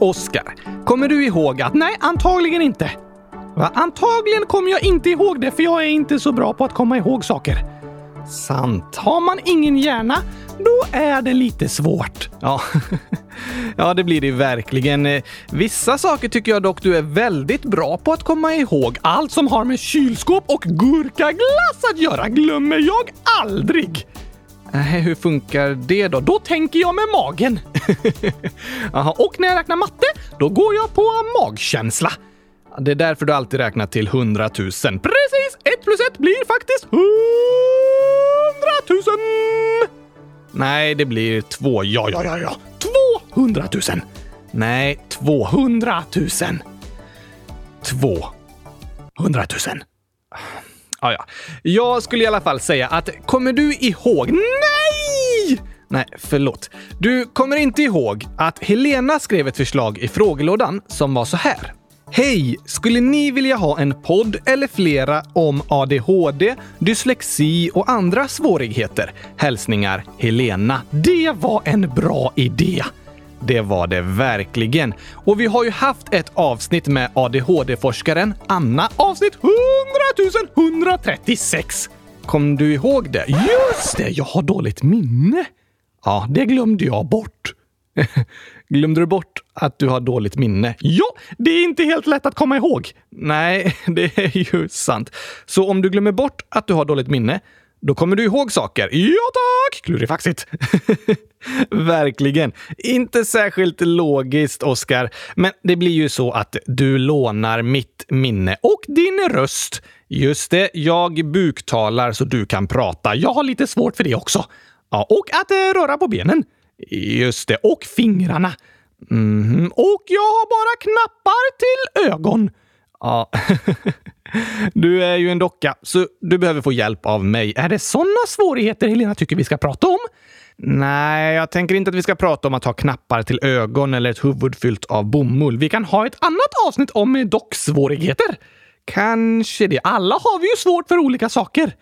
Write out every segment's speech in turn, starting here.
Oskar, kommer du ihåg att... Nej, antagligen inte. Va? Antagligen kommer jag inte ihåg det, för jag är inte så bra på att komma ihåg saker. Sant. Har man ingen hjärna, då är det lite svårt. Ja, ja det blir det verkligen. Eh, vissa saker tycker jag dock du är väldigt bra på att komma ihåg. Allt som har med kylskåp och gurkaglass att göra glömmer jag aldrig. Äh, hur funkar det då? Då tänker jag med magen. Aha, och när jag räknar matte, då går jag på magkänsla. Det är därför du alltid räknar till 100 000. Precis! Ett plus ett blir faktiskt 100 000! Nej, det blir två. Ja, ja, ja, ja. 200 000! Nej, 200 000. 200 000. Ja, ja. Jag skulle i alla fall säga att kommer du ihåg... Nej! Nej, förlåt. Du kommer inte ihåg att Helena skrev ett förslag i frågelådan som var så här. Hej! Skulle ni vilja ha en podd eller flera om ADHD, dyslexi och andra svårigheter? Hälsningar Helena. Det var en bra idé! Det var det verkligen. Och vi har ju haft ett avsnitt med ADHD-forskaren Anna, avsnitt 100 136. Kom du ihåg det? Just det, jag har dåligt minne. Ja, det glömde jag bort. Glömde du bort att du har dåligt minne? Ja, det är inte helt lätt att komma ihåg. Nej, det är ju sant. Så om du glömmer bort att du har dåligt minne, då kommer du ihåg saker. Ja tack! Klurifaxigt. Verkligen. Inte särskilt logiskt, Oskar. Men det blir ju så att du lånar mitt minne och din röst. Just det, jag buktalar så du kan prata. Jag har lite svårt för det också. Ja, och att eh, röra på benen. Just det, och fingrarna. Mhm. Och jag har bara knappar till ögon. Ja, du är ju en docka, så du behöver få hjälp av mig. Är det sådana svårigheter Helena tycker vi ska prata om? Nej, jag tänker inte att vi ska prata om att ha knappar till ögon eller ett huvud fyllt av bomull. Vi kan ha ett annat avsnitt om docksvårigheter. Kanske det. Alla har vi ju svårt för olika saker.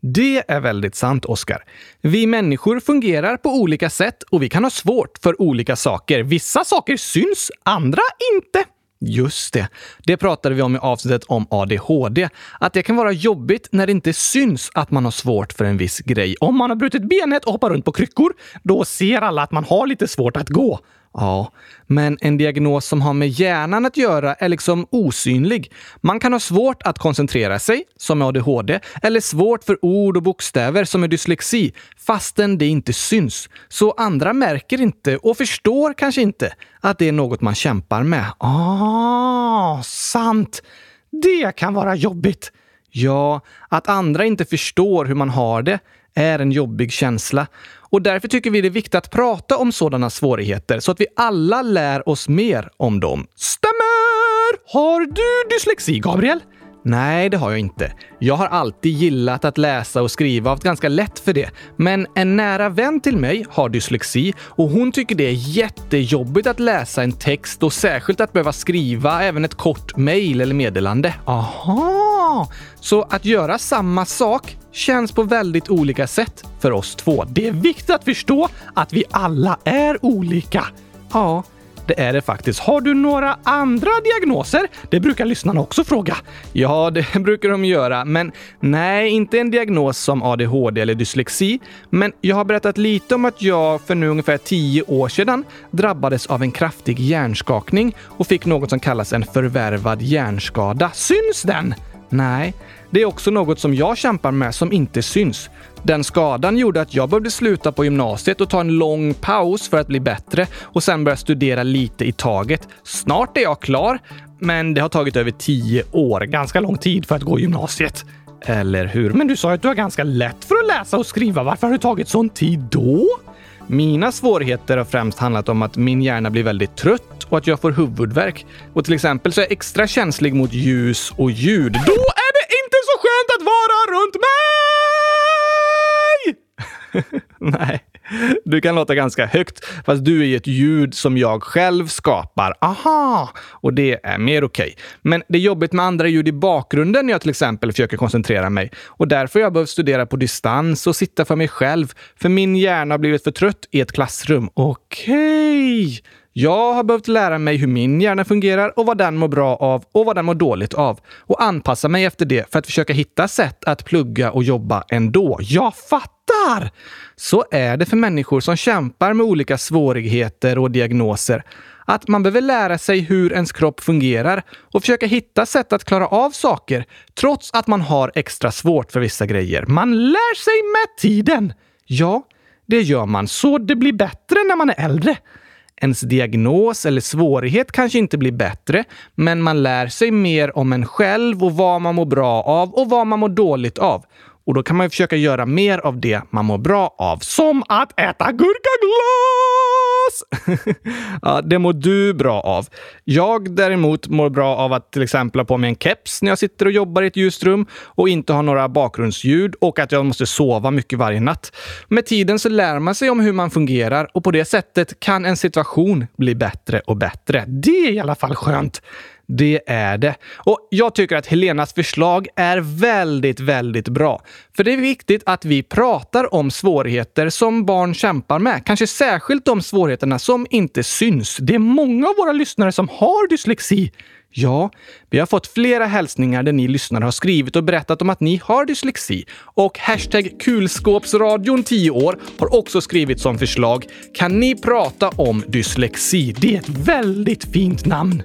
Det är väldigt sant, Oskar. Vi människor fungerar på olika sätt och vi kan ha svårt för olika saker. Vissa saker syns, andra inte. Just det. Det pratade vi om i avsnittet om ADHD. Att det kan vara jobbigt när det inte syns att man har svårt för en viss grej. Om man har brutit benet och hoppar runt på kryckor, då ser alla att man har lite svårt att gå. Ja, men en diagnos som har med hjärnan att göra är liksom osynlig. Man kan ha svårt att koncentrera sig, som med ADHD, eller svårt för ord och bokstäver, som med dyslexi, fastän det inte syns. Så andra märker inte och förstår kanske inte att det är något man kämpar med. Ah, sant! Det kan vara jobbigt. Ja, att andra inte förstår hur man har det är en jobbig känsla. Och därför tycker vi det är viktigt att prata om sådana svårigheter så att vi alla lär oss mer om dem. Stämmer! Har du dyslexi, Gabriel? Nej, det har jag inte. Jag har alltid gillat att läsa och skriva och haft ganska lätt för det. Men en nära vän till mig har dyslexi och hon tycker det är jättejobbigt att läsa en text och särskilt att behöva skriva även ett kort mejl eller meddelande. Aha! Så att göra samma sak känns på väldigt olika sätt för oss två. Det är viktigt att förstå att vi alla är olika. Ja, det är det faktiskt. Har du några andra diagnoser? Det brukar lyssnarna också fråga. Ja, det brukar de göra, men nej, inte en diagnos som ADHD eller dyslexi. Men jag har berättat lite om att jag för nu ungefär tio år sedan drabbades av en kraftig hjärnskakning och fick något som kallas en förvärvad hjärnskada. Syns den? Nej, det är också något som jag kämpar med som inte syns. Den skadan gjorde att jag behövde sluta på gymnasiet och ta en lång paus för att bli bättre och sen börja studera lite i taget. Snart är jag klar, men det har tagit över tio år. Ganska lång tid för att gå gymnasiet. Eller hur? Men du sa ju att du har ganska lätt för att läsa och skriva. Varför har det tagit sån tid då? Mina svårigheter har främst handlat om att min hjärna blir väldigt trött och att jag får huvudvärk. Och till exempel så är jag extra känslig mot ljus och ljud. Då är det inte så skönt att vara runt mig! Nej, du kan låta ganska högt, fast du är ju ett ljud som jag själv skapar. Aha! Och det är mer okej. Okay. Men det är jobbigt med andra ljud i bakgrunden när jag till exempel försöker koncentrera mig. Och därför har jag behövt studera på distans och sitta för mig själv, för min hjärna har blivit för trött i ett klassrum. Okej! Okay. Jag har behövt lära mig hur min hjärna fungerar och vad den mår bra av och vad den mår dåligt av. Och anpassa mig efter det för att försöka hitta sätt att plugga och jobba ändå. Jag fattar! Så är det för människor som kämpar med olika svårigheter och diagnoser. Att man behöver lära sig hur ens kropp fungerar och försöka hitta sätt att klara av saker trots att man har extra svårt för vissa grejer. Man lär sig med tiden! Ja, det gör man så det blir bättre när man är äldre. Ens diagnos eller svårighet kanske inte blir bättre, men man lär sig mer om en själv och vad man mår bra av och vad man mår dåligt av. Och då kan man försöka göra mer av det man mår bra av. Som att äta gurkaglass! ja, det mår du bra av. Jag däremot mår bra av att till exempel ha på mig en keps när jag sitter och jobbar i ett ljust rum och inte ha några bakgrundsljud och att jag måste sova mycket varje natt. Med tiden så lär man sig om hur man fungerar och på det sättet kan en situation bli bättre och bättre. Det är i alla fall skönt. Det är det. Och jag tycker att Helenas förslag är väldigt, väldigt bra. För det är viktigt att vi pratar om svårigheter som barn kämpar med. Kanske särskilt de svårigheterna som inte syns. Det är många av våra lyssnare som har dyslexi. Ja, vi har fått flera hälsningar där ni lyssnare har skrivit och berättat om att ni har dyslexi. Och hashtag kulskåpsradion 10 år har också skrivit som förslag. Kan ni prata om dyslexi? Det är ett väldigt fint namn.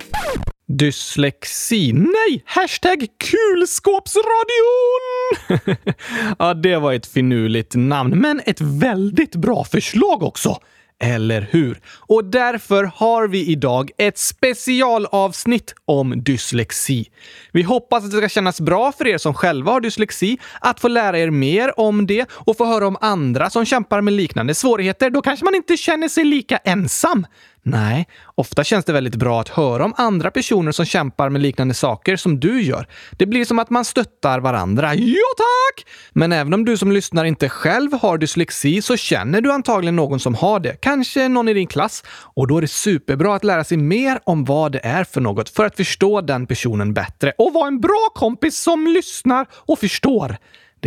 Dyslexi? Nej! Hashtag kulskåpsradion! ja, det var ett finurligt namn, men ett väldigt bra förslag också. Eller hur? Och därför har vi idag ett specialavsnitt om dyslexi. Vi hoppas att det ska kännas bra för er som själva har dyslexi att få lära er mer om det och få höra om andra som kämpar med liknande svårigheter. Då kanske man inte känner sig lika ensam. Nej, ofta känns det väldigt bra att höra om andra personer som kämpar med liknande saker som du gör. Det blir som att man stöttar varandra. Ja, tack! Men även om du som lyssnar inte själv har dyslexi så känner du antagligen någon som har det. Kanske någon i din klass. Och då är det superbra att lära sig mer om vad det är för något för att förstå den personen bättre och vara en bra kompis som lyssnar och förstår.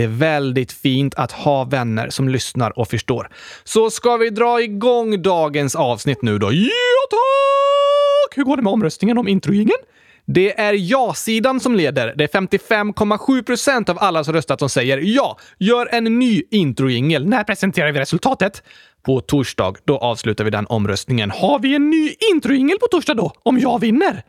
Det är väldigt fint att ha vänner som lyssnar och förstår. Så ska vi dra igång dagens avsnitt nu då? Ja, tack! Hur går det med omröstningen om introjingeln? Det är ja-sidan som leder. Det är 55,7 procent av alla som röstat som säger ja. Gör en ny introjingel. När presenterar vi resultatet? På torsdag. Då avslutar vi den omröstningen. Har vi en ny introjingel på torsdag då? Om jag vinner?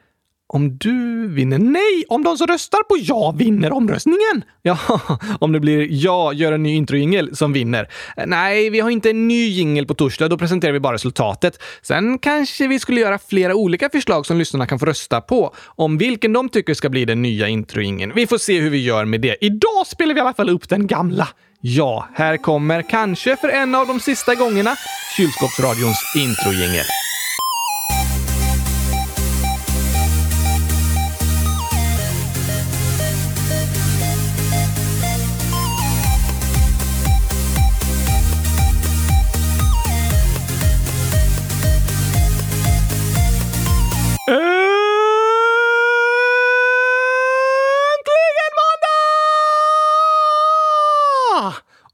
Om du vinner? Nej, om de som röstar på ja vinner omröstningen! Ja, om det blir ja, gör en ny introjingel som vinner. Eh, nej, vi har inte en ny jingel på torsdag. Då presenterar vi bara resultatet. Sen kanske vi skulle göra flera olika förslag som lyssnarna kan få rösta på om vilken de tycker ska bli den nya introjingeln. Vi får se hur vi gör med det. Idag spelar vi i alla fall upp den gamla. Ja, här kommer kanske för en av de sista gångerna Kylskåpsradions introjingel.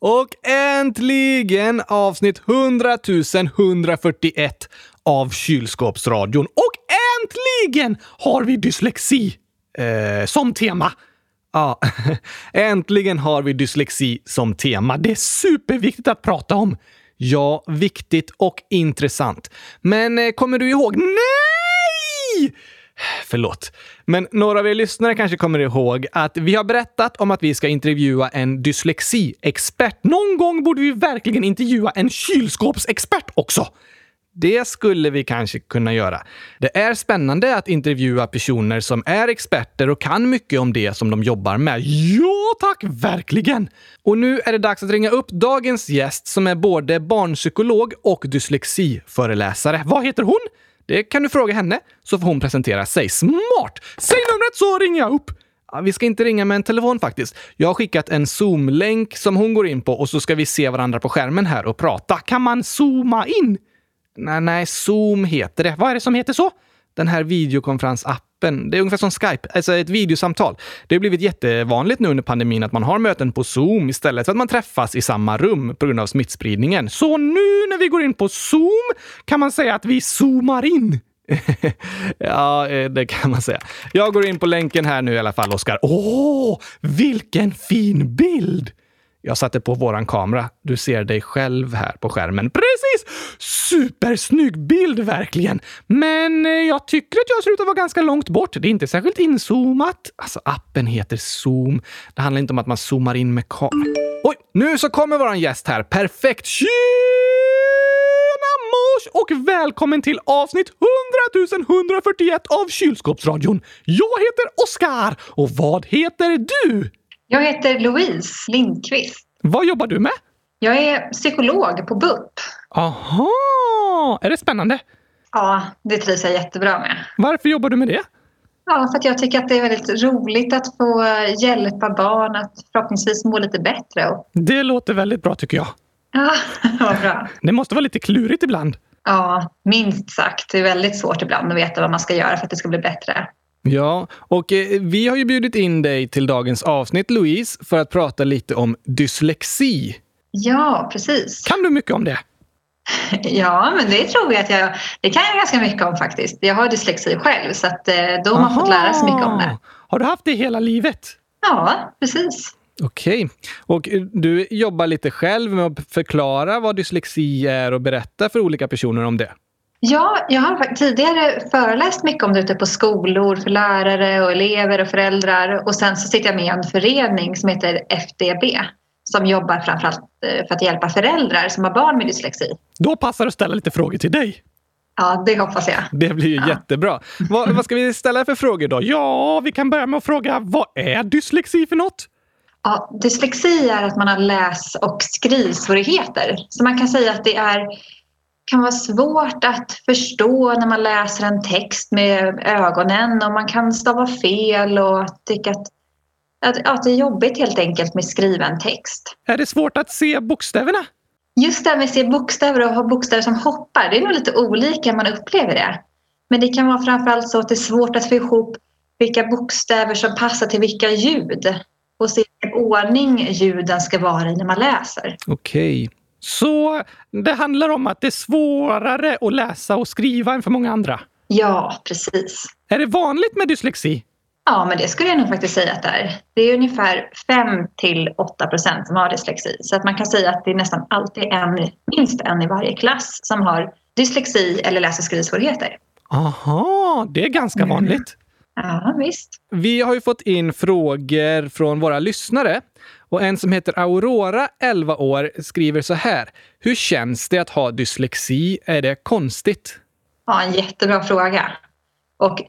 Och äntligen avsnitt 100 141 av Kylskåpsradion. Och äntligen har vi dyslexi eh, som tema. Ja, äntligen har vi dyslexi som tema. Det är superviktigt att prata om. Ja, viktigt och intressant. Men eh, kommer du ihåg? Nej! Förlåt. Men några av er lyssnare kanske kommer ihåg att vi har berättat om att vi ska intervjua en dyslexiexpert. Någon gång borde vi verkligen intervjua en kylskåpsexpert också. Det skulle vi kanske kunna göra. Det är spännande att intervjua personer som är experter och kan mycket om det som de jobbar med. Ja, tack! Verkligen! Och nu är det dags att ringa upp dagens gäst som är både barnpsykolog och dyslexiföreläsare. Vad heter hon? Det kan du fråga henne, så får hon presentera sig. Smart! Säg numret så ringer jag upp! Vi ska inte ringa med en telefon faktiskt. Jag har skickat en Zoom-länk som hon går in på och så ska vi se varandra på skärmen här och prata. Kan man zooma in? Nej, nej, Zoom heter det. Vad är det som heter så? den här videokonferensappen. Det är ungefär som Skype, alltså ett videosamtal. Det har blivit jättevanligt nu under pandemin att man har möten på Zoom istället för att man träffas i samma rum på grund av smittspridningen. Så nu när vi går in på Zoom kan man säga att vi zoomar in. ja, eh, det kan man säga. Jag går in på länken här nu i alla fall, Oskar. Åh, vilken fin bild! Jag satte på våran kamera. Du ser dig själv här på skärmen. Precis! Supersnygg bild verkligen! Men eh, jag tycker att jag ser ut att vara ganska långt bort. Det är inte särskilt inzoomat. Alltså, appen heter Zoom. Det handlar inte om att man zoomar in med kameran. Oj, nu så kommer våran gäst här. Perfekt! Tjena mors och välkommen till avsnitt 100 141 av Kylskåpsradion. Jag heter Oskar och vad heter du? Jag heter Louise Lindqvist. Vad jobbar du med? Jag är psykolog på BUP. Aha! Är det spännande? Ja, det trivs jag jättebra med. Varför jobbar du med det? Ja, för att jag tycker att det är väldigt roligt att få hjälpa barn att förhoppningsvis må lite bättre. Det låter väldigt bra tycker jag. Ja, vad bra. Det måste vara lite klurigt ibland. Ja, minst sagt. Det är väldigt svårt ibland att veta vad man ska göra för att det ska bli bättre. Ja, och eh, vi har ju bjudit in dig till dagens avsnitt, Louise, för att prata lite om dyslexi. Ja, precis. Kan du mycket om det? Ja, men det tror jag att jag... Det kan jag ganska mycket om faktiskt. Jag har dyslexi själv, så att, eh, då har man Aha. fått lära sig mycket om det. Har du haft det hela livet? Ja, precis. Okej. Och eh, du jobbar lite själv med att förklara vad dyslexi är och berätta för olika personer om det. Ja, jag har tidigare föreläst mycket om det ute på skolor för lärare och elever och föräldrar. Och sen så sitter jag med i en förening som heter FDB som jobbar framförallt eh, för att hjälpa föräldrar som har barn med dyslexi. Då passar det att ställa lite frågor till dig. Ja, det hoppas jag. Det blir ju Ja. jättebra. Vad, vad ska vi ställa för frågor då? Ja, vi kan börja med att fråga vad är dyslexi för något? Ja, dyslexi är att man har läs och skrivsvårigheter. Så man kan säga att det är, kan vara svårt att förstå när man läser en text med ögonen och man kan stava fel och tycka att, att, att det är jobbigt helt enkelt med skriven text. Är det svårt att se bokstäverna? Just det här med att se bokstäver och ha bokstäver som hoppar, det är nog lite olika man upplever det. Men det kan vara framförallt så att det är svårt att få ihop vilka bokstäver som passar till vilka ljud och se vilken ordning ljuden ska vara i när man läser. Okej. Så det handlar om att det är svårare att läsa och skriva än för många andra? Ja, precis. Är det vanligt med dyslexi? Ja, men det skulle jag nog faktiskt säga att det är. Det är ungefär 5 till 8 procent som har dyslexi. Så att man kan säga att det är nästan alltid en, minst en i varje klass som har dyslexi eller läs och skrivsvårigheter. Aha, det är ganska Mm. vanligt. Ja, visst. Vi har ju fått in frågor från våra lyssnare. Och en som heter Aurora, 11 år, skriver så här. Hur känns det att ha dyslexi? Är det konstigt? Ja, en jättebra fråga. Och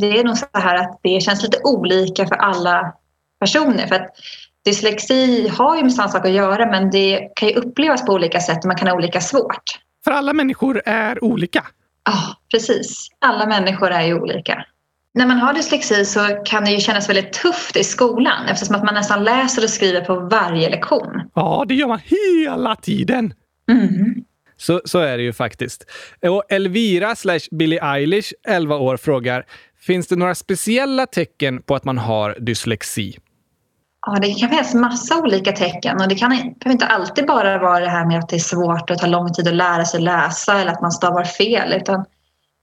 det, är nog så här att det känns lite olika för alla personer. För att dyslexi har ju med samma sak att göra men det kan ju upplevas på olika sätt och man kan ha olika svårt. För alla människor är olika. Ja, precis. Alla människor är ju olika. När man har dyslexi så kan det ju kännas väldigt tufft i skolan eftersom att man nästan läser och skriver på varje lektion. Ja, det gör man hela tiden. Mm. Så, så är det ju faktiskt. Och Elvira slash Billie Eilish, 11 år, frågar Finns det några speciella tecken på att man har dyslexi? Ja, det kan finnas massa olika tecken och det kan behöver inte alltid bara vara det här med att det är svårt och tar lång tid att lära sig läsa eller att man stavar fel utan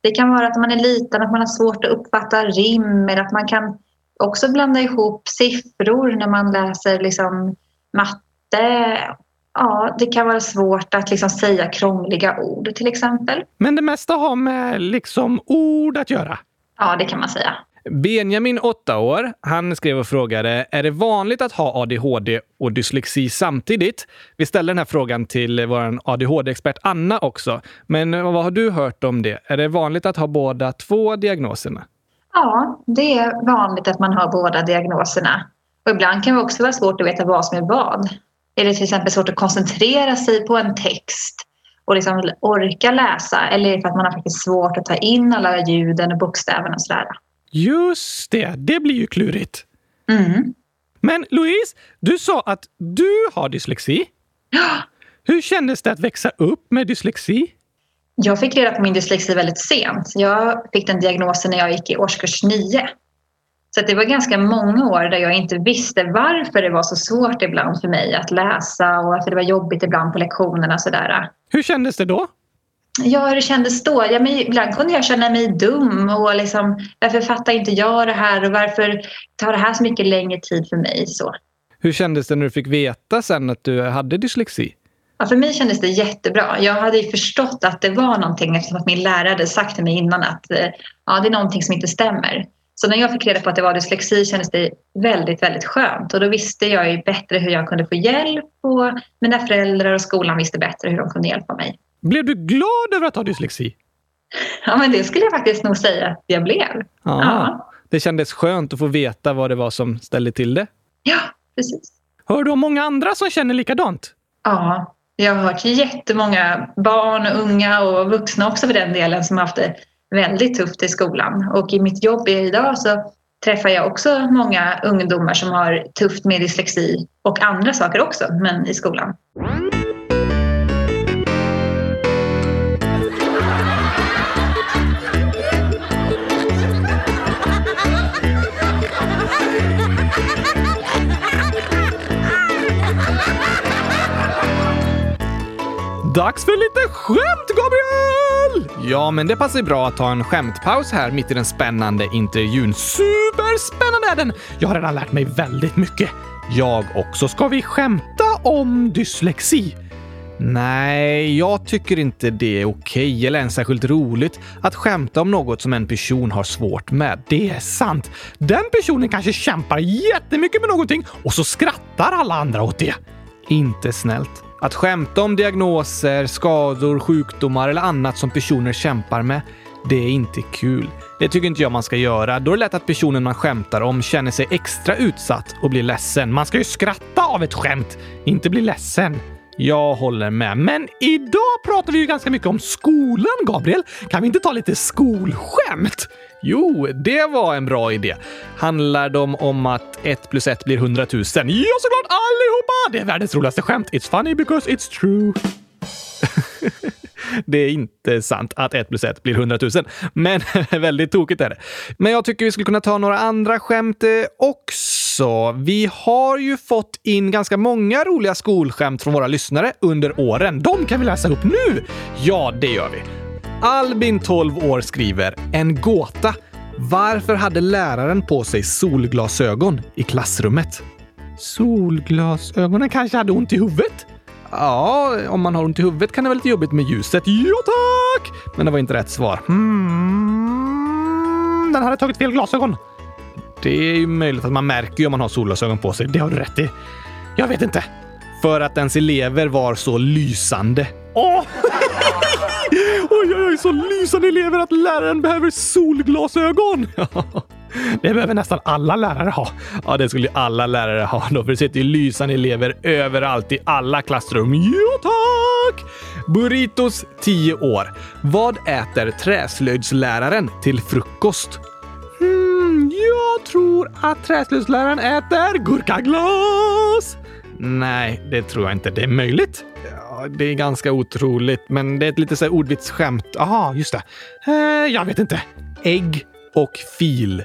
det kan vara att man är liten, att man har svårt att uppfatta rim eller att man kan också blanda ihop siffror när man läser liksom matte. Ja, det kan vara svårt att liksom säga krångliga ord till exempel. Men det mesta har med liksom ord att göra. Ja, det kan man säga. Benjamin, 8 år, han skrev och frågade är det vanligt att ha ADHD och dyslexi samtidigt? Vi ställde den här frågan till vår ADHD-expert Anna också. Men vad har du hört om det? Är det vanligt att ha båda två diagnoserna? Ja, det är vanligt att man har båda diagnoserna. Och ibland kan det också vara svårt att veta vad som är vad. Är det till exempel svårt att koncentrera sig på en text och liksom orka läsa eller är det för att man har faktiskt svårt att ta in alla ljuden och bokstäverna och sådär? Just det, det blir ju klurigt. Mm. Men Louise, du sa att du har dyslexi. Ja, Hur kändes det att växa upp med dyslexi? Jag fick reda på min dyslexi väldigt sent. Jag fick den diagnosen när jag gick i årskurs 9. Så det var ganska många år där jag inte visste varför det var så svårt ibland för mig att läsa och varför det var jobbigt ibland på lektionerna. Sådär. Hur kändes det då? Ja, hur det kändes då? Ja, men ibland kunde jag känna mig dum och liksom, varför fattar inte jag det här och varför tar det här så mycket längre tid för mig? Så. Hur kändes det när du fick veta sen att du hade dyslexi? Ja, för mig kändes det jättebra. Jag hade ju förstått att det var någonting eftersom att min lärare hade sagt till mig innan att eh, ja, det är någonting som inte stämmer. Så när jag fick reda på att det var dyslexi kändes det väldigt, väldigt skönt. Och då visste jag ju bättre hur jag kunde få hjälp och mina föräldrar och skolan visste bättre hur de kunde hjälpa mig. Blev du glad över att ha dyslexi? Ja, men det skulle jag faktiskt nog säga att jag blev. Ja. Det kändes skönt att få veta vad det var som ställde till det? Ja, precis. Hör du om många andra som känner likadant? Ja, jag har hört jättemånga barn, unga och vuxna också för den delen som har haft det väldigt tufft i skolan. Och i mitt jobb idag så träffar jag också många ungdomar som har tufft med dyslexi och andra saker också, men i skolan. Dags för lite skämt, Gabriel! Ja, men det passar bra att ta en skämtpaus här mitt i den spännande intervjun. Superspännande är den! Jag har redan lärt mig väldigt mycket. Jag också. Ska vi skämta om dyslexi? Nej, jag tycker inte det är okej eller ens särskilt roligt att skämta om något som en person har svårt med. Det är sant. Den personen kanske kämpar jättemycket med någonting och så skrattar alla andra åt det. Inte snällt. Att skämta om diagnoser, skador, sjukdomar eller annat som personer kämpar med, det är inte kul. Det tycker inte jag man ska göra. Då är det lätt att personen man skämtar om känner sig extra utsatt och blir ledsen. Man ska ju skratta av ett skämt, inte bli ledsen. Jag håller med. Men idag pratar vi ju ganska mycket om skolan, Gabriel. Kan vi inte ta lite skolskämt? Jo, det var en bra idé. Handlar de om att 1 plus 1 blir 100 000? Ja, såklart allihopa! Det är världens roligaste skämt. It's funny because it's true. det är inte sant att 1 plus 1 blir 100 000, men väldigt tokigt är det. Men jag tycker vi skulle kunna ta några andra skämt eh, också. Vi har ju fått in ganska många roliga skolskämt från våra lyssnare under åren. De kan vi läsa upp nu! Ja, det gör vi. Albin, 12 år, skriver en gåta. Varför hade läraren på sig solglasögon i klassrummet? Solglasögonen kanske hade ont i huvudet? Ja, om man har ont i huvudet kan det vara lite jobbigt med ljuset. Ja, tack! Men det var inte rätt svar. Hmm, den hade tagit fel glasögon. Det är ju möjligt att man märker om man har solglasögon på sig. Det har du rätt i. Jag vet inte. För att ens elever var så lysande. Åh! Oj, oj, oj, så lysande elever att läraren behöver solglasögon! Det behöver nästan alla lärare ha. Ja, det skulle alla lärare ha då, för det sitter ju lysande elever överallt i alla klassrum. Jo tack! Burritos 10 år. Vad äter träslöjdsläraren till frukost? Hmm, jag tror att träslöjdsläraren äter gurkaglas. Nej, det tror jag inte. Det är möjligt. Ja, det är ganska otroligt, men det är ett lite så här ordvitsskämt. Jaha, just det. Eh, jag vet inte. Ägg och fil.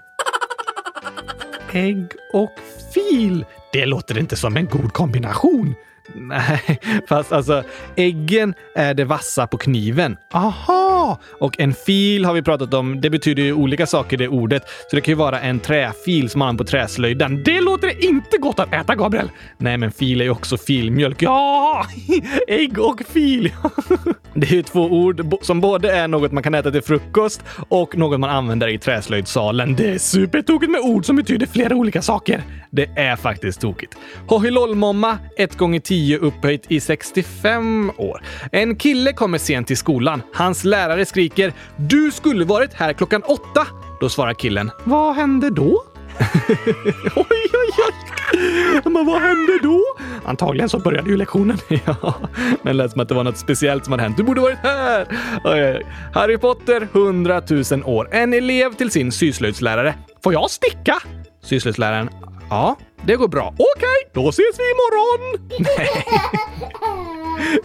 Ägg och fil. Det låter inte som en god kombination. Nej, fast alltså äggen är det vassa på kniven. Aha! Och en fil har vi pratat om. Det betyder ju olika saker det ordet. Så det kan ju vara en träfil som man har på träslöjden. Det låter inte gott att äta, Gabriel! Nej, men fil är ju också filmjölk. Ja! Ägg och fil! det är ju två ord som både är något man kan äta till frukost och något man använder i träslöjdsalen. Det är supertokigt med ord som betyder flera olika saker. Det är faktiskt tokigt. Hohilolmomma, ett gånger tio 10 upphöjt i 65 år. En kille kommer sent till skolan. Hans lärare skriker “Du skulle varit här klockan åtta!” Då svarar killen “Vad hände då?” oj, oj, oj! Men vad hände då? Antagligen så började ju lektionen. ja, men det lät som att det var något speciellt som hade hänt. Du borde varit här! Oj, oj. Harry Potter, 100 000 år. En elev till sin syslöjdslärare. Får jag sticka? Syslöjdsläraren. Ja, det går bra. Okej, då ses vi imorgon! Nej.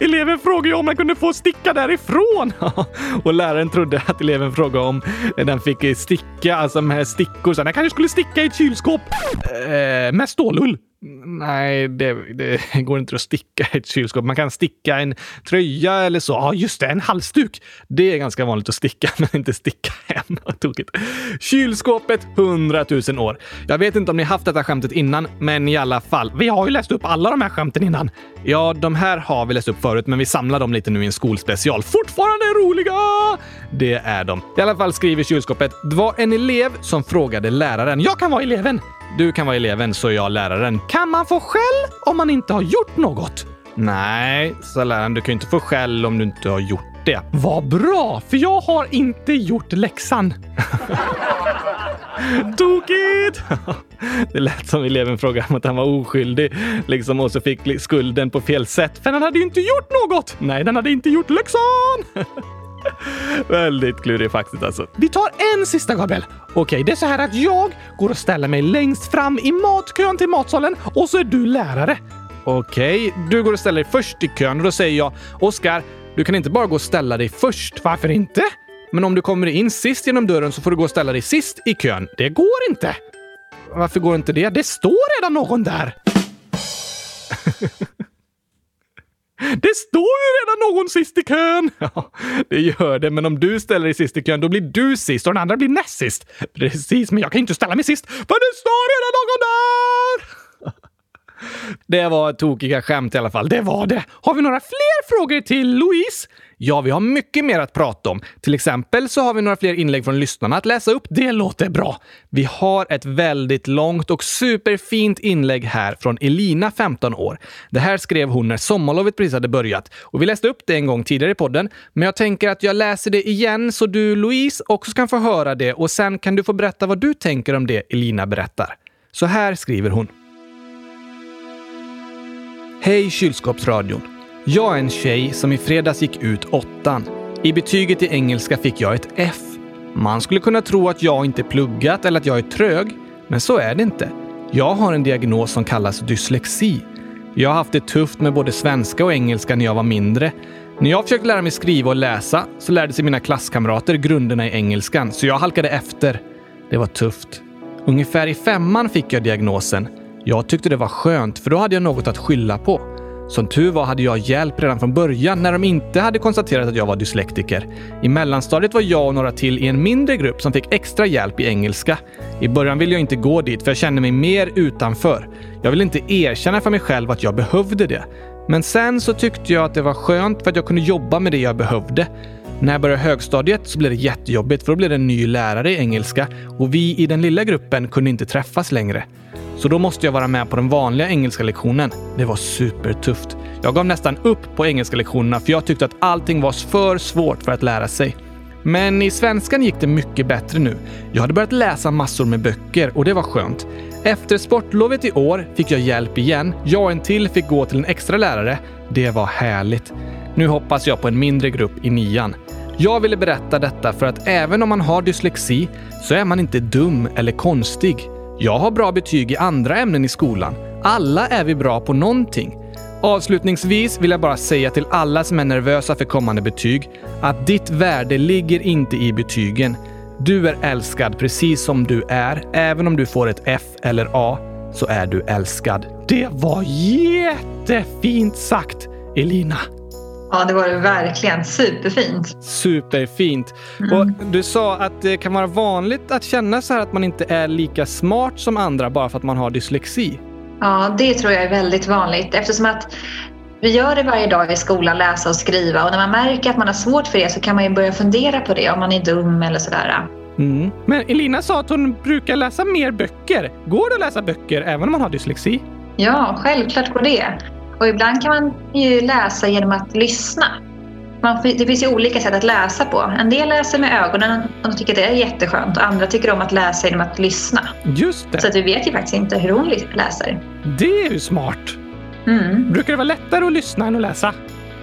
Eleven frågade om den kunde få sticka därifrån. och läraren trodde att eleven frågade om den fick sticka, alltså med stickor. Så den kanske skulle sticka i ett kylskåp eh, med stålull. Nej, det, det, går inte att sticka ett kylskåp. Man kan sticka en tröja eller så. Ja, just det, en halsduk. Det är ganska vanligt att sticka, men inte sticka en. Tokigt. Kylskåpet 100 000 år. Jag vet inte om ni haft detta skämtet innan, men i alla fall. Vi har ju läst upp alla de här skämten innan. Ja, de här har vi läst upp förut, men vi samlar dem lite nu i en skolspecial. Fortfarande roliga! Det är de. I alla fall skriver kylskåpet. Det var en elev som frågade läraren. Jag kan vara eleven. Du kan vara eleven, så är jag läraren. Kan man få skäll om man inte har gjort något? Nej, sa läraren. Du kan ju inte få skäll om du inte har gjort det. Vad bra, för jag har inte gjort läxan. Tokigt! Det lät som eleven frågade om att han var oskyldig liksom, och så fick skulden på fel sätt. För han hade ju inte gjort något! Nej, den hade inte gjort läxan! Väldigt klurig faktiskt alltså. Vi tar en sista Gabriel. Okej, det är så här att jag går och ställer mig längst fram i matkön till matsalen och så är du lärare. Okej, du går och ställer dig först i kön och då säger jag Oskar, du kan inte bara gå och ställa dig först. Varför inte? Men om du kommer in sist genom dörren så får du gå och ställa dig sist i kön. Det går inte. Varför går inte det? Det står redan någon där. Det står ju redan någon sist i kön! Ja, det gör det, men om du ställer dig sist i kön, då blir du sist och den andra blir näst sist. Precis, men jag kan inte ställa mig sist, för det står redan någon där! Det var tokiga skämt i alla fall. Det var det. Har vi några fler frågor till Louise? Ja, vi har mycket mer att prata om. Till exempel så har vi några fler inlägg från lyssnarna att läsa upp. Det låter bra. Vi har ett väldigt långt och superfint inlägg här från Elina, 15 år. Det här skrev hon när sommarlovet precis hade börjat och vi läste upp det en gång tidigare i podden. Men jag tänker att jag läser det igen så du, Louise, också kan få höra det och sen kan du få berätta vad du tänker om det Elina berättar. Så här skriver hon. Hej kylskåpsradion! Jag är en tjej som i fredags gick ut åttan. I betyget i engelska fick jag ett F. Man skulle kunna tro att jag inte pluggat eller att jag är trög, men så är det inte. Jag har en diagnos som kallas dyslexi. Jag har haft det tufft med både svenska och engelska när jag var mindre. När jag försökte lära mig skriva och läsa så lärde sig mina klasskamrater grunderna i engelskan, så jag halkade efter. Det var tufft. Ungefär i femman fick jag diagnosen. Jag tyckte det var skönt, för då hade jag något att skylla på. Som tur var hade jag hjälp redan från början när de inte hade konstaterat att jag var dyslektiker. I mellanstadiet var jag och några till i en mindre grupp som fick extra hjälp i engelska. I början ville jag inte gå dit för jag kände mig mer utanför. Jag ville inte erkänna för mig själv att jag behövde det. Men sen så tyckte jag att det var skönt för att jag kunde jobba med det jag behövde. När jag började högstadiet så blev det jättejobbigt för då blev det en ny lärare i engelska och vi i den lilla gruppen kunde inte träffas längre. Så då måste jag vara med på den vanliga engelska lektionen. Det var supertufft. Jag gav nästan upp på engelska lektionerna för jag tyckte att allting var för svårt för att lära sig. Men i svenskan gick det mycket bättre nu. Jag hade börjat läsa massor med böcker och det var skönt. Efter sportlovet i år fick jag hjälp igen. Jag och en till fick gå till en extra lärare. Det var härligt. Nu hoppas jag på en mindre grupp i nian. Jag ville berätta detta för att även om man har dyslexi så är man inte dum eller konstig. Jag har bra betyg i andra ämnen i skolan. Alla är vi bra på någonting. Avslutningsvis vill jag bara säga till alla som är nervösa för kommande betyg att ditt värde ligger inte i betygen. Du är älskad precis som du är. Även om du får ett F eller A så är du älskad. Det var jättefint sagt, Elina. Ja, det var det verkligen. Superfint. Superfint. Mm. Och du sa att det kan vara vanligt att känna så här att man inte är lika smart som andra bara för att man har dyslexi. Ja, det tror jag är väldigt vanligt eftersom att vi gör det varje dag i skolan, läsa och skriva och när man märker att man har svårt för det så kan man ju börja fundera på det om man är dum eller sådär. Mm. Men Elina sa att hon brukar läsa mer böcker. Går det att läsa böcker även om man har dyslexi? Ja, självklart går det. Och ibland kan man ju läsa genom att lyssna. Man, det finns ju olika sätt att läsa på. En del läser med ögonen och tycker att det är jätteskönt och andra tycker om att läsa genom att lyssna. Just det. Så att vi vet ju faktiskt inte hur hon läser. Det är ju smart. Mm. Brukar det vara lättare att lyssna än att läsa?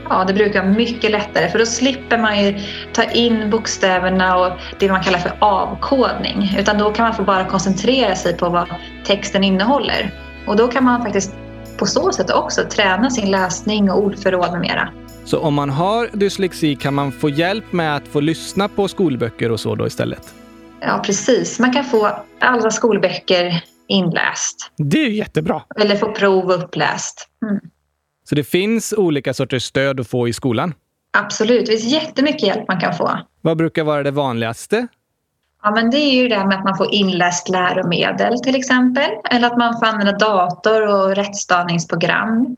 Ja, det brukar vara mycket lättare för då slipper man ju ta in bokstäverna och det man kallar för avkodning. Utan då kan man få bara koncentrera sig på vad texten innehåller. Och då kan man faktiskt på så sätt också träna sin läsning och ordförråd med mera. Så om man har dyslexi kan man få hjälp med att få lyssna på skolböcker och så då istället? Ja, precis. Man kan få alla skolböcker inläst. Det är jättebra. Eller få prov uppläst. Mm. Så det finns olika sorters stöd att få i skolan? Absolut, det finns jättemycket hjälp man kan få. Vad brukar vara det vanligaste? Ja, men det är ju det här med att man får inläst läromedel till exempel. Eller att man får använda dator och rättstavningsprogram.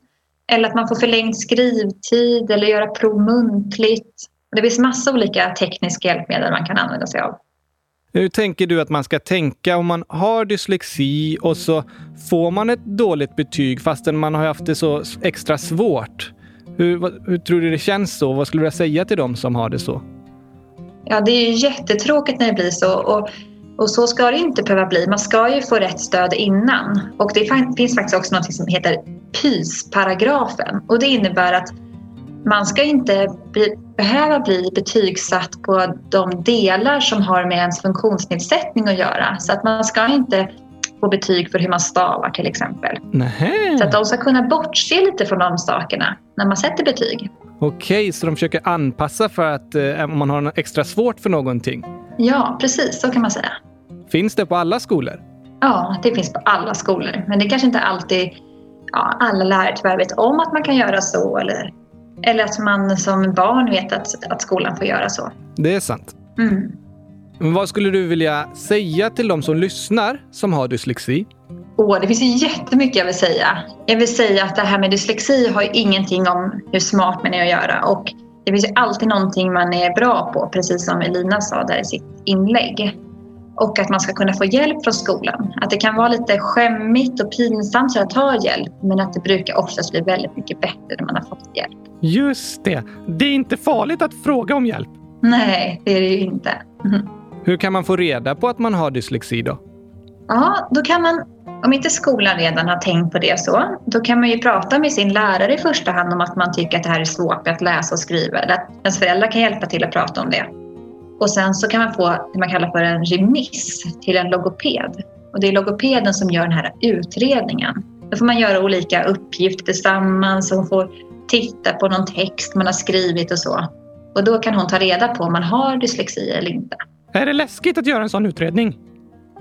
Eller att man får förlängd skrivtid eller göra prov muntligt. Det finns massa olika tekniska hjälpmedel man kan använda sig av. Hur tänker du att man ska tänka om man har dyslexi och så får man ett dåligt betyg fastän man har haft det så extra svårt? Hur, hur tror du det känns så? Vad skulle du säga till dem som har det så? Ja, det är ju jättetråkigt när det blir så. Och, och så ska det inte behöva bli. Man ska ju få rätt stöd innan. Och det finns faktiskt också något som heter PYS-paragrafen. Och det innebär att man ska inte bli, behöva bli betygsatt på de delar som har med ens funktionsnedsättning att göra. Så att man ska inte få betyg för hur man stavar till exempel. Nähä. Så att de ska kunna bortse lite från de sakerna när man sätter betyg. Okej, så de försöker anpassa för att eh, om man har något extra svårt för någonting? Ja, precis så kan man säga. Finns det på alla skolor? Ja, det finns på alla skolor. Men det kanske inte alltid ja, alla lärare tyvärr vet om att man kan göra så eller, eller att man som barn vet att, att skolan får göra så. Det är sant. Mm. Men vad skulle du vilja säga till de som lyssnar som har dyslexi? Åh, det finns ju jättemycket jag vill säga. Jag vill säga att det här med dyslexi har ju ingenting om hur smart man är att göra. Och det finns ju alltid någonting man är bra på, precis som Elina sa där i sitt inlägg. Och att man ska kunna få hjälp från skolan. Att det kan vara lite skämmigt och pinsamt att ta hjälp, men att det brukar oftast bli väldigt mycket bättre när man har fått hjälp. Just det. Det är inte farligt att fråga om hjälp. Nej, det är det ju inte. Mm. Hur kan man få reda på att man har dyslexi då? Ja, då kan man, om inte skolan redan har tänkt på det så, då kan man ju prata med sin lärare i första hand om att man tycker att det här är svårt att läsa och skriva. Eller att ens föräldrar kan hjälpa till att prata om det. Och sen så kan man få det man kallar för en remiss till en logoped. Och det är logopeden som gör den här utredningen. Då får man göra olika uppgifter tillsammans och hon får titta på någon text man har skrivit och så. Och då kan hon ta reda på om man har dyslexi eller inte. Är det läskigt att göra en sån utredning?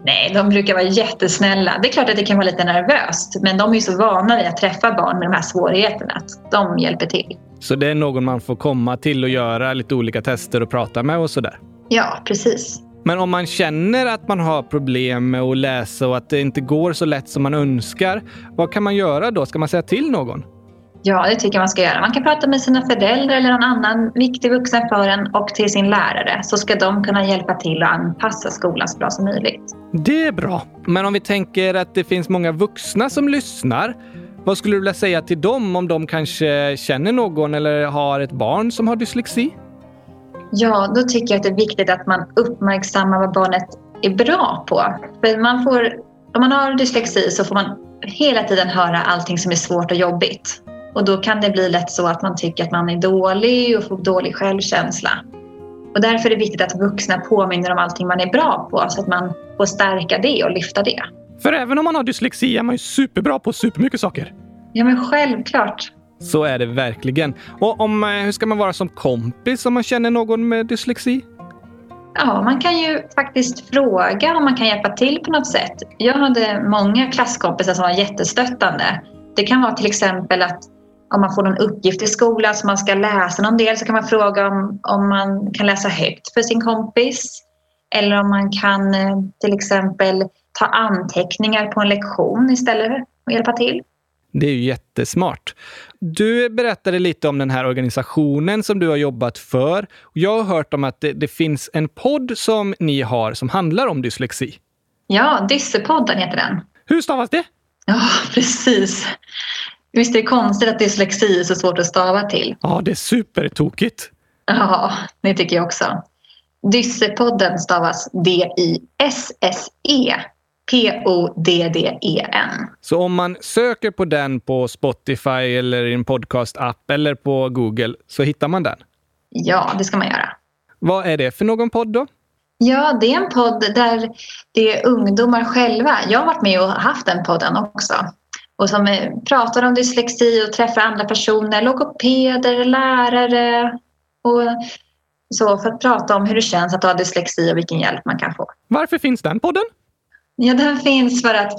Nej, de brukar vara jättesnälla. Det är klart att det kan vara lite nervöst, men de är så vana vid att träffa barn med de här svårigheterna att de hjälper till. Så det är någon man får komma till och göra lite olika tester och prata med och sådär? Ja, precis. Men om man känner att man har problem med att läsa och att det inte går så lätt som man önskar, vad kan man göra då? Ska man säga till någon? Ja, det tycker jag man ska göra. Man kan prata med sina föräldrar eller någon annan viktig vuxen för en och till sin lärare så ska de kunna hjälpa till att anpassa skolan så bra som möjligt. Det är bra. Men om vi tänker att det finns många vuxna som lyssnar. Vad skulle du vilja säga till dem om de kanske känner någon eller har ett barn som har dyslexi? Ja, då tycker jag att det är viktigt att man uppmärksammar vad barnet är bra på. För man får, om man har dyslexi så får man hela tiden höra allting som är svårt och jobbigt. Och då kan det bli lätt så att man tycker att man är dålig och får dålig självkänsla. Och därför är det viktigt att vuxna påminner om allting man är bra på så att man får stärka det och lyfta det. För även om man har dyslexi är man ju superbra på supermycket saker. Ja, men självklart. Så är det verkligen. Och om, eh, hur ska man vara som kompis om man känner någon med dyslexi? Ja, man kan ju faktiskt fråga om man kan hjälpa till på något sätt. Jag hade många klasskompisar som var jättestöttande. Det kan vara till exempel att om man får någon uppgift i skolan som man ska läsa någon del så kan man fråga om, om man kan läsa högt för sin kompis. Eller om man kan eh, till exempel ta anteckningar på en lektion istället och hjälpa till. Det är ju jättesmart. Du berättade lite om den här organisationen som du har jobbat för. Jag har hört om att det, det finns en podd som ni har som handlar om dyslexi. Ja, Dyssepodden heter den. Hur stavas det? Ja, precis. Visst är det konstigt att dyslexi är så svårt att stava till? Ja, det är supertokigt. Ja, det tycker jag också. Dyssepodden stavas D-Y-S-S-E P-O-D-D-E-N. Så om man söker på den på Spotify eller i en podcast-app eller på Google så hittar man den? Ja, det ska man göra. Vad är det för någon podd då? Ja, det är en podd där det är ungdomar själva. Jag har varit med och haft den podden också. Och som pratar om dyslexi och träffar andra personer, logopeder, lärare och så för att prata om hur det känns att ha dyslexi och vilken hjälp man kan få. Varför finns den podden? Ja, den finns för att,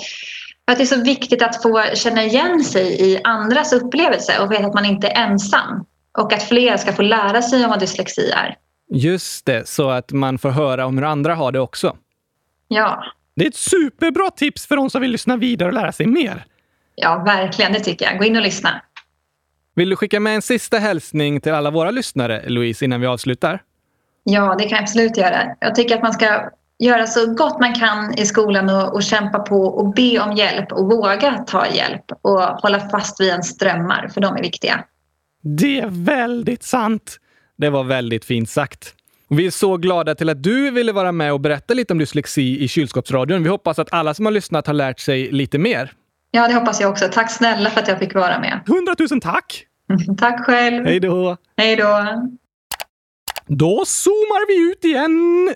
för att det är så viktigt att få känna igen sig i andras upplevelse och veta att man inte är ensam. Och att fler ska få lära sig om vad dyslexi är. Just det, så att man får höra om hur andra har det också. Ja. Det är ett superbra tips för de som vill lyssna vidare och lära sig mer. Ja, verkligen. Det tycker jag. Gå in och lyssna. Vill du skicka med en sista hälsning till alla våra lyssnare, Louise, innan vi avslutar? Ja, det kan jag absolut göra. Jag tycker att man ska göra så gott man kan i skolan och, och kämpa på och be om hjälp och våga ta hjälp och hålla fast vid ens drömmar, för de är viktiga. Det är väldigt sant. Det var väldigt fint sagt. Vi är så glada till att du ville vara med och berätta lite om dyslexi i kylskåpsradion. Vi hoppas att alla som har lyssnat har lärt sig lite mer. Ja, det hoppas jag också. Tack snälla för att jag fick vara med. Hundratusen tack! tack själv! Hej då! Hej då! Då zoomar vi ut igen!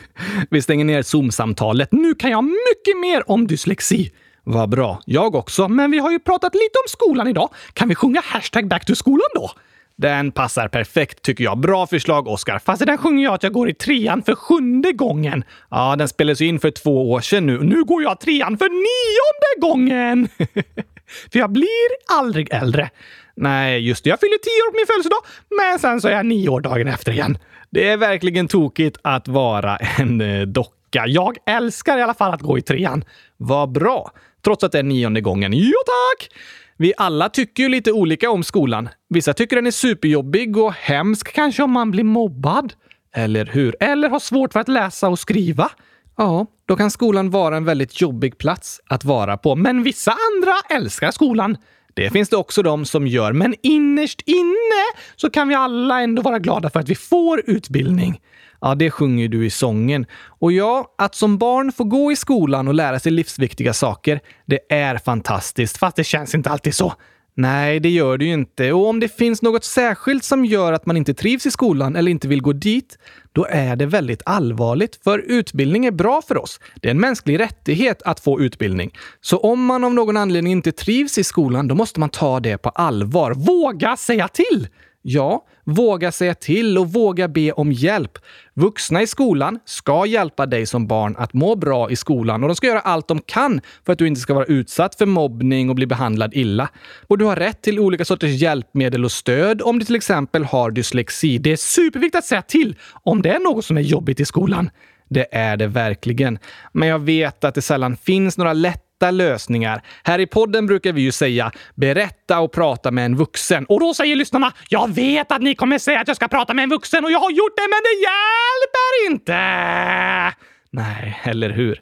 vi stänger ner Zoom-samtalet. Nu kan jag mycket mer om dyslexi. Vad bra. Jag också. Men vi har ju pratat lite om skolan idag. Kan vi sjunga hashtag back to skolan då? Den passar perfekt tycker jag. Bra förslag, Oskar. Fast i den sjunger jag att jag går i trean för sjunde gången. Ja, den spelades in för två år sedan nu. Nu går jag trean för nionde gången! för jag blir aldrig äldre. Nej, just det. Jag fyller tio år på min födelsedag, men sen så är jag nio år dagen efter igen. Det är verkligen tokigt att vara en eh, docka. Jag älskar i alla fall att gå i trean. Vad bra! Trots att det är nionde gången. Jo tack! Vi alla tycker ju lite olika om skolan. Vissa tycker den är superjobbig och hemsk kanske om man blir mobbad. Eller hur? Eller har svårt för att läsa och skriva. Ja, då kan skolan vara en väldigt jobbig plats att vara på. Men vissa andra älskar skolan. Det finns det också de som gör, men innerst inne så kan vi alla ändå vara glada för att vi får utbildning. Ja, det sjunger du i sången. Och ja, att som barn få gå i skolan och lära sig livsviktiga saker, det är fantastiskt, fast det känns inte alltid så. Nej, det gör det ju inte. Och om det finns något särskilt som gör att man inte trivs i skolan eller inte vill gå dit, då är det väldigt allvarligt. För utbildning är bra för oss. Det är en mänsklig rättighet att få utbildning. Så om man av någon anledning inte trivs i skolan, då måste man ta det på allvar. Våga säga till! Ja, våga säga till och våga be om hjälp. Vuxna i skolan ska hjälpa dig som barn att må bra i skolan och de ska göra allt de kan för att du inte ska vara utsatt för mobbning och bli behandlad illa. Och du har rätt till olika sorters hjälpmedel och stöd om du till exempel har dyslexi. Det är superviktigt att säga till om det är något som är jobbigt i skolan. Det är det verkligen. Men jag vet att det sällan finns några lätta hitta lösningar. Här i podden brukar vi ju säga berätta och prata med en vuxen. Och då säger lyssnarna jag vet att ni kommer säga att jag ska prata med en vuxen och jag har gjort det, men det hjälper inte! Nej, eller hur?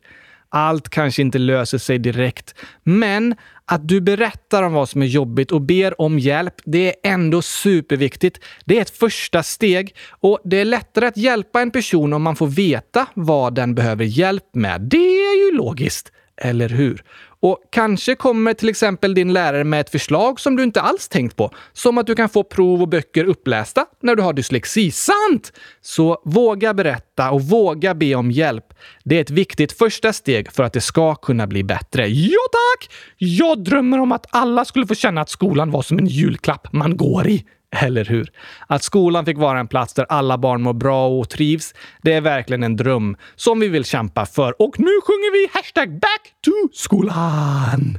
Allt kanske inte löser sig direkt, men att du berättar om vad som är jobbigt och ber om hjälp, det är ändå superviktigt. Det är ett första steg och det är lättare att hjälpa en person om man får veta vad den behöver hjälp med. Det är ju logiskt. Eller hur? Och kanske kommer till exempel din lärare med ett förslag som du inte alls tänkt på. Som att du kan få prov och böcker upplästa när du har dyslexi. Sant! Så våga berätta och våga be om hjälp. Det är ett viktigt första steg för att det ska kunna bli bättre. Ja tack! Jag drömmer om att alla skulle få känna att skolan var som en julklapp man går i. Eller hur? Att skolan fick vara en plats där alla barn mår bra och trivs, det är verkligen en dröm som vi vill kämpa för. Och nu sjunger vi hashtag back to skolan!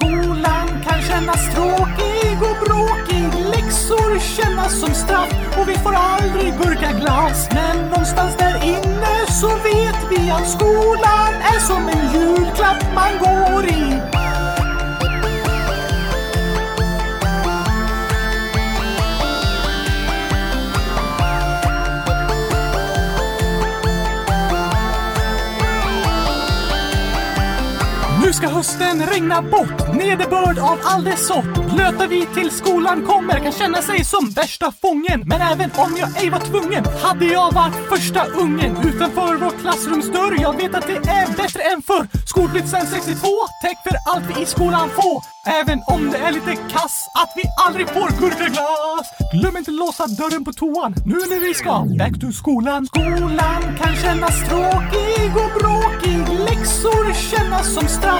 Skolan kan kännas tråkig och bråkig. Läxor kännas som straff och vi får aldrig burka glas. Men någonstans där inne så vet vi att skolan är som en julklapp man går i. Nu ska hösten regna bort, nederbörd av all dess sort. Blöta vi till skolan kommer kan känna sig som värsta fången. Men även om jag ej var tvungen hade jag varit första ungen utanför vår klassrumsdörr. Jag vet att det är bättre än förr. Skolblitsen 62, täck för allt vi i skolan får. Även om det är lite kass att vi aldrig får gurkaglass. Glöm inte låsa dörren på toan nu när vi ska back to skolan. Skolan kan kännas tråkig och bråkig. Läxor kännas som straff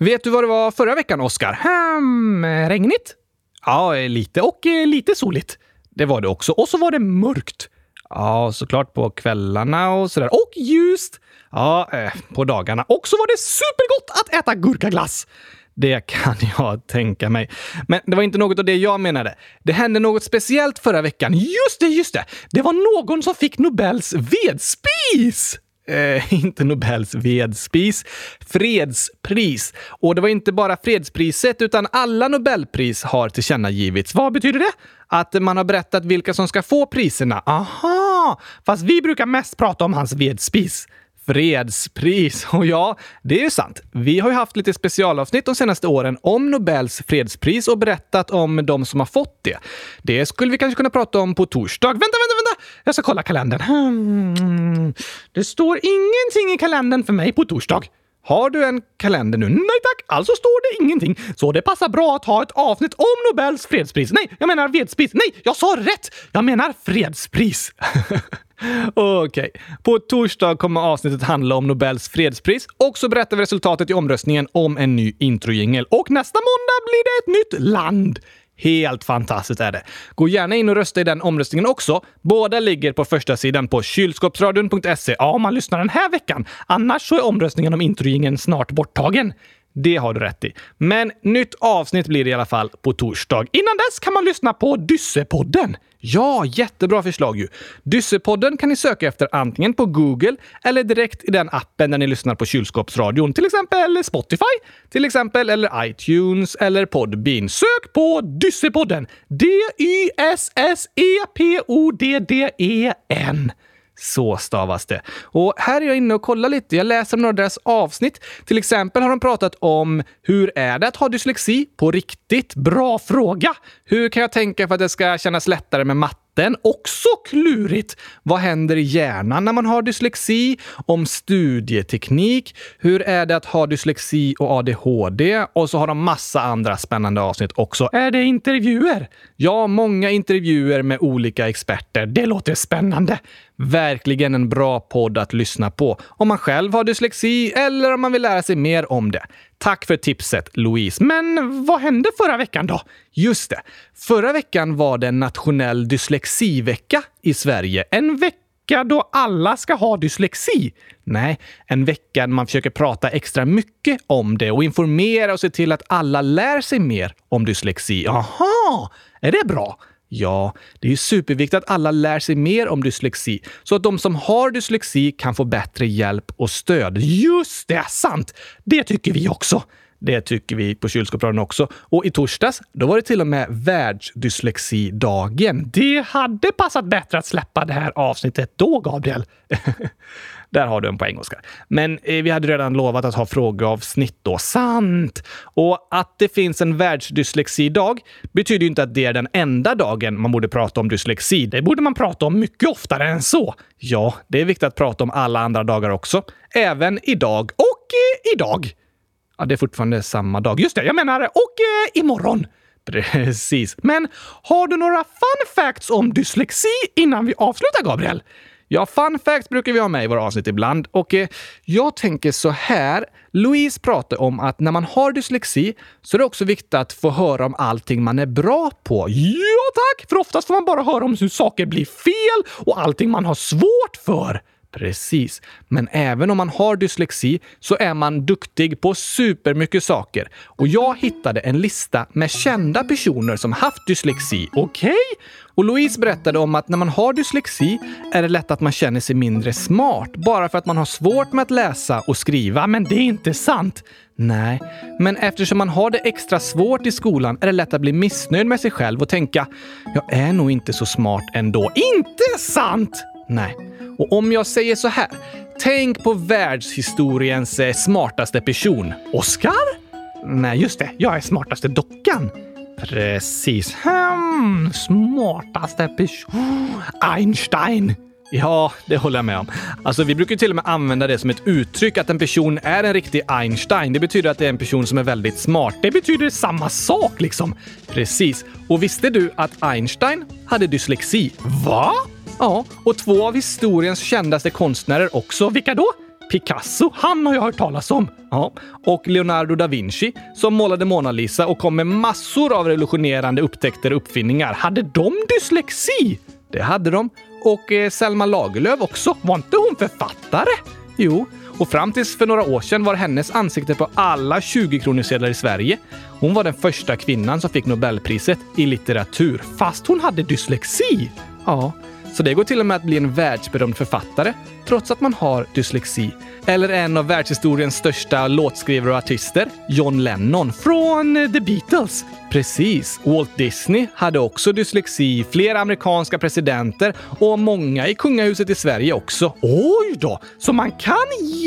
Vet du vad det var förra veckan, Oskar? Hmm, regnigt? Ja, lite och eh, lite soligt. Det var det också. Och så var det mörkt. Ja, såklart på kvällarna och sådär. Och ljust. Ja, eh, på dagarna. Och så var det supergott att äta gurkaglass. Det kan jag tänka mig. Men det var inte något av det jag menade. Det hände något speciellt förra veckan. Just det, just det! Det var någon som fick Nobels vedspis! Eh, inte Nobels vedspis, fredspris. Och det var inte bara fredspriset, utan alla Nobelpris har tillkännagivits. Vad betyder det? Att man har berättat vilka som ska få priserna. Aha! Fast vi brukar mest prata om hans vedspis. Fredspris. Och ja, det är ju sant. Vi har ju haft lite specialavsnitt de senaste åren om Nobels fredspris och berättat om de som har fått det. Det skulle vi kanske kunna prata om på torsdag. Vänta, vänta, vänta! Jag ska kolla kalendern. Hmm. Det står ingenting i kalendern för mig på torsdag. Har du en kalender nu? Nej tack, alltså står det ingenting. Så det passar bra att ha ett avsnitt om Nobels fredspris. Nej, jag menar vedspris. Nej, jag sa rätt! Jag menar fredspris. Okej. Okay. På torsdag kommer avsnittet handla om Nobels fredspris och så berättar vi resultatet i omröstningen om en ny introjingel. Och nästa måndag blir det ett nytt land. Helt fantastiskt är det. Gå gärna in och rösta i den omröstningen också. Båda ligger på första sidan på kylskåpsradion.se. Ja, om man lyssnar den här veckan. Annars så är omröstningen om introjingen snart borttagen. Det har du rätt i. Men nytt avsnitt blir det i alla fall på torsdag. Innan dess kan man lyssna på Dyssepodden. Ja, jättebra förslag ju. Dyssepodden kan ni söka efter antingen på Google eller direkt i den appen där ni lyssnar på kylskåpsradion. Till exempel Spotify, till exempel eller iTunes eller Podbean. Sök på Dyssepodden. D-Y-S-S-E-P-O-D-D-E-N. Så stavas det. Och här är jag inne och kollar lite. Jag läser några av deras avsnitt. Till exempel har de pratat om hur är det att ha dyslexi på riktigt? Bra fråga! Hur kan jag tänka för att det ska kännas lättare med matte vatten. Också klurigt! Vad händer i hjärnan när man har dyslexi? Om studieteknik. Hur är det att ha dyslexi och ADHD? Och så har de massa andra spännande avsnitt också. Är det intervjuer? Ja, många intervjuer med olika experter. Det låter spännande! Verkligen en bra podd att lyssna på om man själv har dyslexi eller om man vill lära sig mer om det. Tack för tipset, Louise. Men vad hände förra veckan då? Just det. Förra veckan var det nationell dyslexivecka i Sverige. En vecka då alla ska ha dyslexi. Nej, en vecka när man försöker prata extra mycket om det och informera och se till att alla lär sig mer om dyslexi. Aha! Är det bra? Ja, det är ju superviktigt att alla lär sig mer om dyslexi så att de som har dyslexi kan få bättre hjälp och stöd. Just det, sant! Det tycker vi också. Det tycker vi på Kylskåpsradion också. Och i torsdags, då var det till och med världsdyslexidagen. Det hade passat bättre att släppa det här avsnittet då, Gabriel. Där har du en poäng, Oskar. Men eh, vi hade redan lovat att ha frågeavsnitt då. Sant! Och att det finns en världsdyslexidag betyder ju inte att det är den enda dagen man borde prata om dyslexi. Det borde man prata om mycket oftare än så. Ja, det är viktigt att prata om alla andra dagar också. Även idag och eh, idag. Ja, det är fortfarande samma dag. Just det, jag menar och eh, imorgon. Precis. Men har du några fun facts om dyslexi innan vi avslutar, Gabriel? Ja, fun facts brukar vi ha med i våra avsnitt ibland. Och eh, jag tänker så här. Louise pratar om att när man har dyslexi så är det också viktigt att få höra om allting man är bra på. Ja tack! För oftast får man bara höra om hur saker blir fel och allting man har svårt för. Precis. Men även om man har dyslexi så är man duktig på supermycket saker. Och jag hittade en lista med kända personer som haft dyslexi. Okej? Okay? Och Louise berättade om att när man har dyslexi är det lätt att man känner sig mindre smart bara för att man har svårt med att läsa och skriva. Men det är inte sant! Nej, men eftersom man har det extra svårt i skolan är det lätt att bli missnöjd med sig själv och tänka “Jag är nog inte så smart ändå”. Inte sant! Nej. Och om jag säger så här. Tänk på världshistoriens eh, smartaste person. Oscar? Nej, just det. Jag är smartaste dockan. Precis. Hmm, smartaste person. Einstein. Ja, det håller jag med om. Alltså, vi brukar till och med använda det som ett uttryck att en person är en riktig Einstein. Det betyder att det är en person som är väldigt smart. Det betyder samma sak liksom. Precis. Och visste du att Einstein hade dyslexi? Va? Ja, och två av historiens kändaste konstnärer också. Vilka då? Picasso, han har jag hört talas om. Ja. Och Leonardo da Vinci, som målade Mona Lisa och kom med massor av revolutionerande upptäckter och uppfinningar. Hade de dyslexi? Det hade de. Och eh, Selma Lagerlöf också. Var inte hon författare? Jo, och fram tills för några år sedan var hennes ansikte på alla 20-kronorssedlar i Sverige. Hon var den första kvinnan som fick Nobelpriset i litteratur, fast hon hade dyslexi. Ja, så det går till och med att bli en världsberömd författare trots att man har dyslexi. Eller en av världshistoriens största låtskrivare och artister, John Lennon från The Beatles. Precis. Walt Disney hade också dyslexi, flera amerikanska presidenter och många i kungahuset i Sverige också. Oj då! Så man kan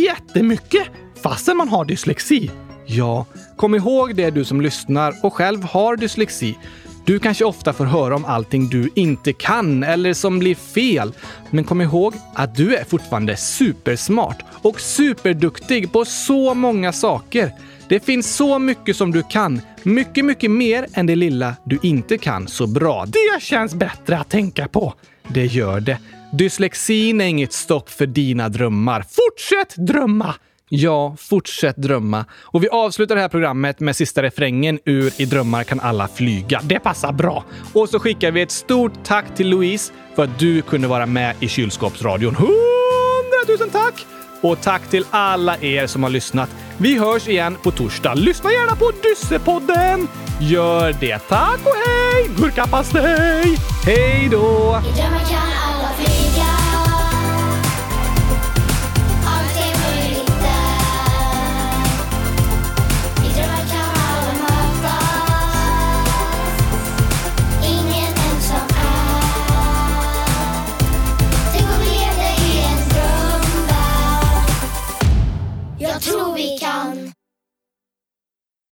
jättemycket fastän man har dyslexi. Ja, kom ihåg det du som lyssnar och själv har dyslexi. Du kanske ofta får höra om allting du inte kan eller som blir fel. Men kom ihåg att du är fortfarande supersmart och superduktig på så många saker. Det finns så mycket som du kan. Mycket, mycket mer än det lilla du inte kan så bra. Det känns bättre att tänka på. Det gör det. Dyslexin är inget stopp för dina drömmar. Fortsätt drömma! Ja, fortsätt drömma. Och vi avslutar det här programmet med sista refrängen ur I drömmar kan alla flyga. Det passar bra. Och så skickar vi ett stort tack till Louise för att du kunde vara med i Kylskåpsradion. Hundratusen tack! Och tack till alla er som har lyssnat. Vi hörs igen på torsdag. Lyssna gärna på Dyssepodden! Gör det. Tack och hej! Gurkapastej! Hej då!